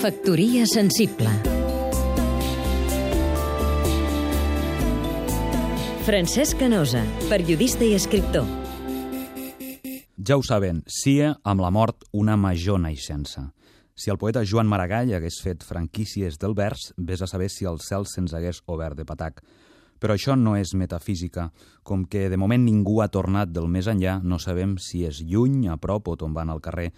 Factoria sensible Francesc Canosa, periodista i escriptor Ja ho saben, sia amb la mort una major naixença. Si el poeta Joan Maragall hagués fet franquícies del vers, vés a saber si el cel se'ns hagués obert de patac. Però això no és metafísica. Com que de moment ningú ha tornat del més enllà, no sabem si és lluny, a prop o tombant al carrer.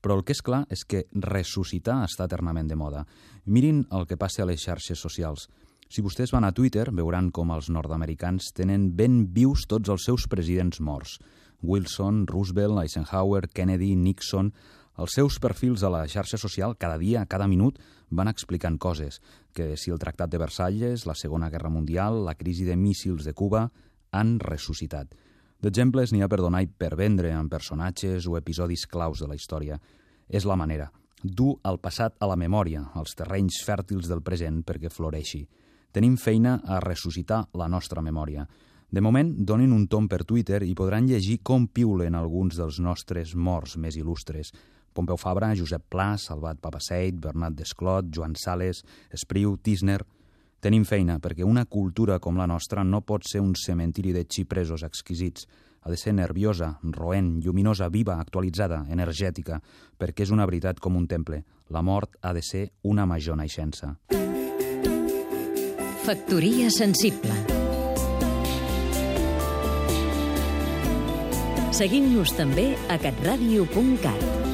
Però el que és clar és que ressuscitar està eternament de moda. Mirin el que passa a les xarxes socials. Si vostès van a Twitter, veuran com els nord-americans tenen ben vius tots els seus presidents morts. Wilson, Roosevelt, Eisenhower, Kennedy, Nixon... Els seus perfils a la xarxa social, cada dia, cada minut, van explicant coses, que si el Tractat de Versalles, la Segona Guerra Mundial, la crisi de míssils de Cuba, han ressuscitat. D'exemples n'hi ha per donar i per vendre amb personatges o episodis claus de la història. És la manera, dur el passat a la memòria, als terrenys fèrtils del present perquè floreixi. Tenim feina a ressuscitar la nostra memòria. De moment, donin un tom per Twitter i podran llegir com piulen alguns dels nostres morts més il·lustres. Pompeu Fabra, Josep Pla, Salvat Papaseit, Bernat Desclot, Joan Sales, Espriu, Tisner... Tenim feina, perquè una cultura com la nostra no pot ser un cementiri de xipresos exquisits. Ha de ser nerviosa, roent, lluminosa, viva, actualitzada, energètica, perquè és una veritat com un temple. La mort ha de ser una major naixença. Factoria sensible Seguim-nos també a catradio.cat